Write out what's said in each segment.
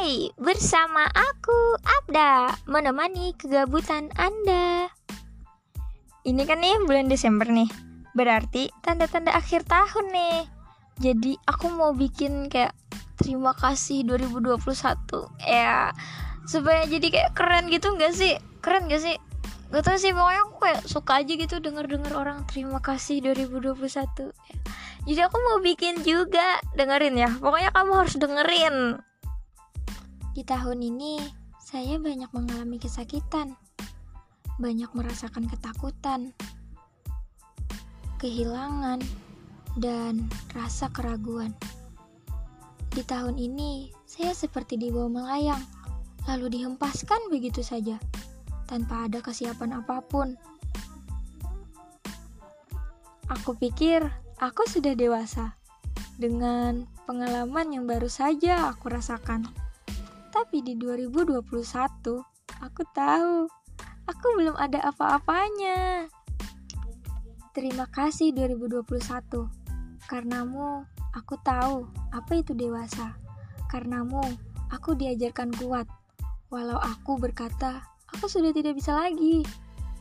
Hai, bersama aku Abda menemani kegabutan Anda. Ini kan nih bulan Desember nih. Berarti tanda-tanda akhir tahun nih. Jadi aku mau bikin kayak terima kasih 2021 ya supaya jadi kayak keren gitu nggak sih? Keren gak sih? Gak tau sih pokoknya aku kayak suka aja gitu denger-denger orang terima kasih 2021 ya. Jadi aku mau bikin juga dengerin ya Pokoknya kamu harus dengerin Di tahun ini saya banyak mengalami kesakitan Banyak merasakan ketakutan Kehilangan Dan rasa keraguan Di tahun ini saya seperti dibawa melayang Lalu dihempaskan begitu saja tanpa ada kesiapan apa pun. Aku pikir aku sudah dewasa dengan pengalaman yang baru saja aku rasakan. Tapi di 2021, aku tahu aku belum ada apa-apanya. Terima kasih 2021. Karenamu, aku tahu apa itu dewasa. Karenamu, aku diajarkan kuat. Walau aku berkata Aku sudah tidak bisa lagi.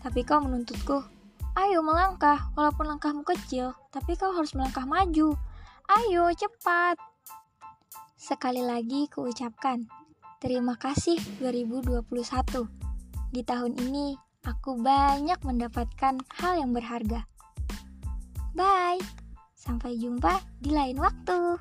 Tapi kau menuntutku. Ayo melangkah, walaupun langkahmu kecil, tapi kau harus melangkah maju. Ayo, cepat. Sekali lagi kuucapkan, terima kasih 2021. Di tahun ini, aku banyak mendapatkan hal yang berharga. Bye, sampai jumpa di lain waktu.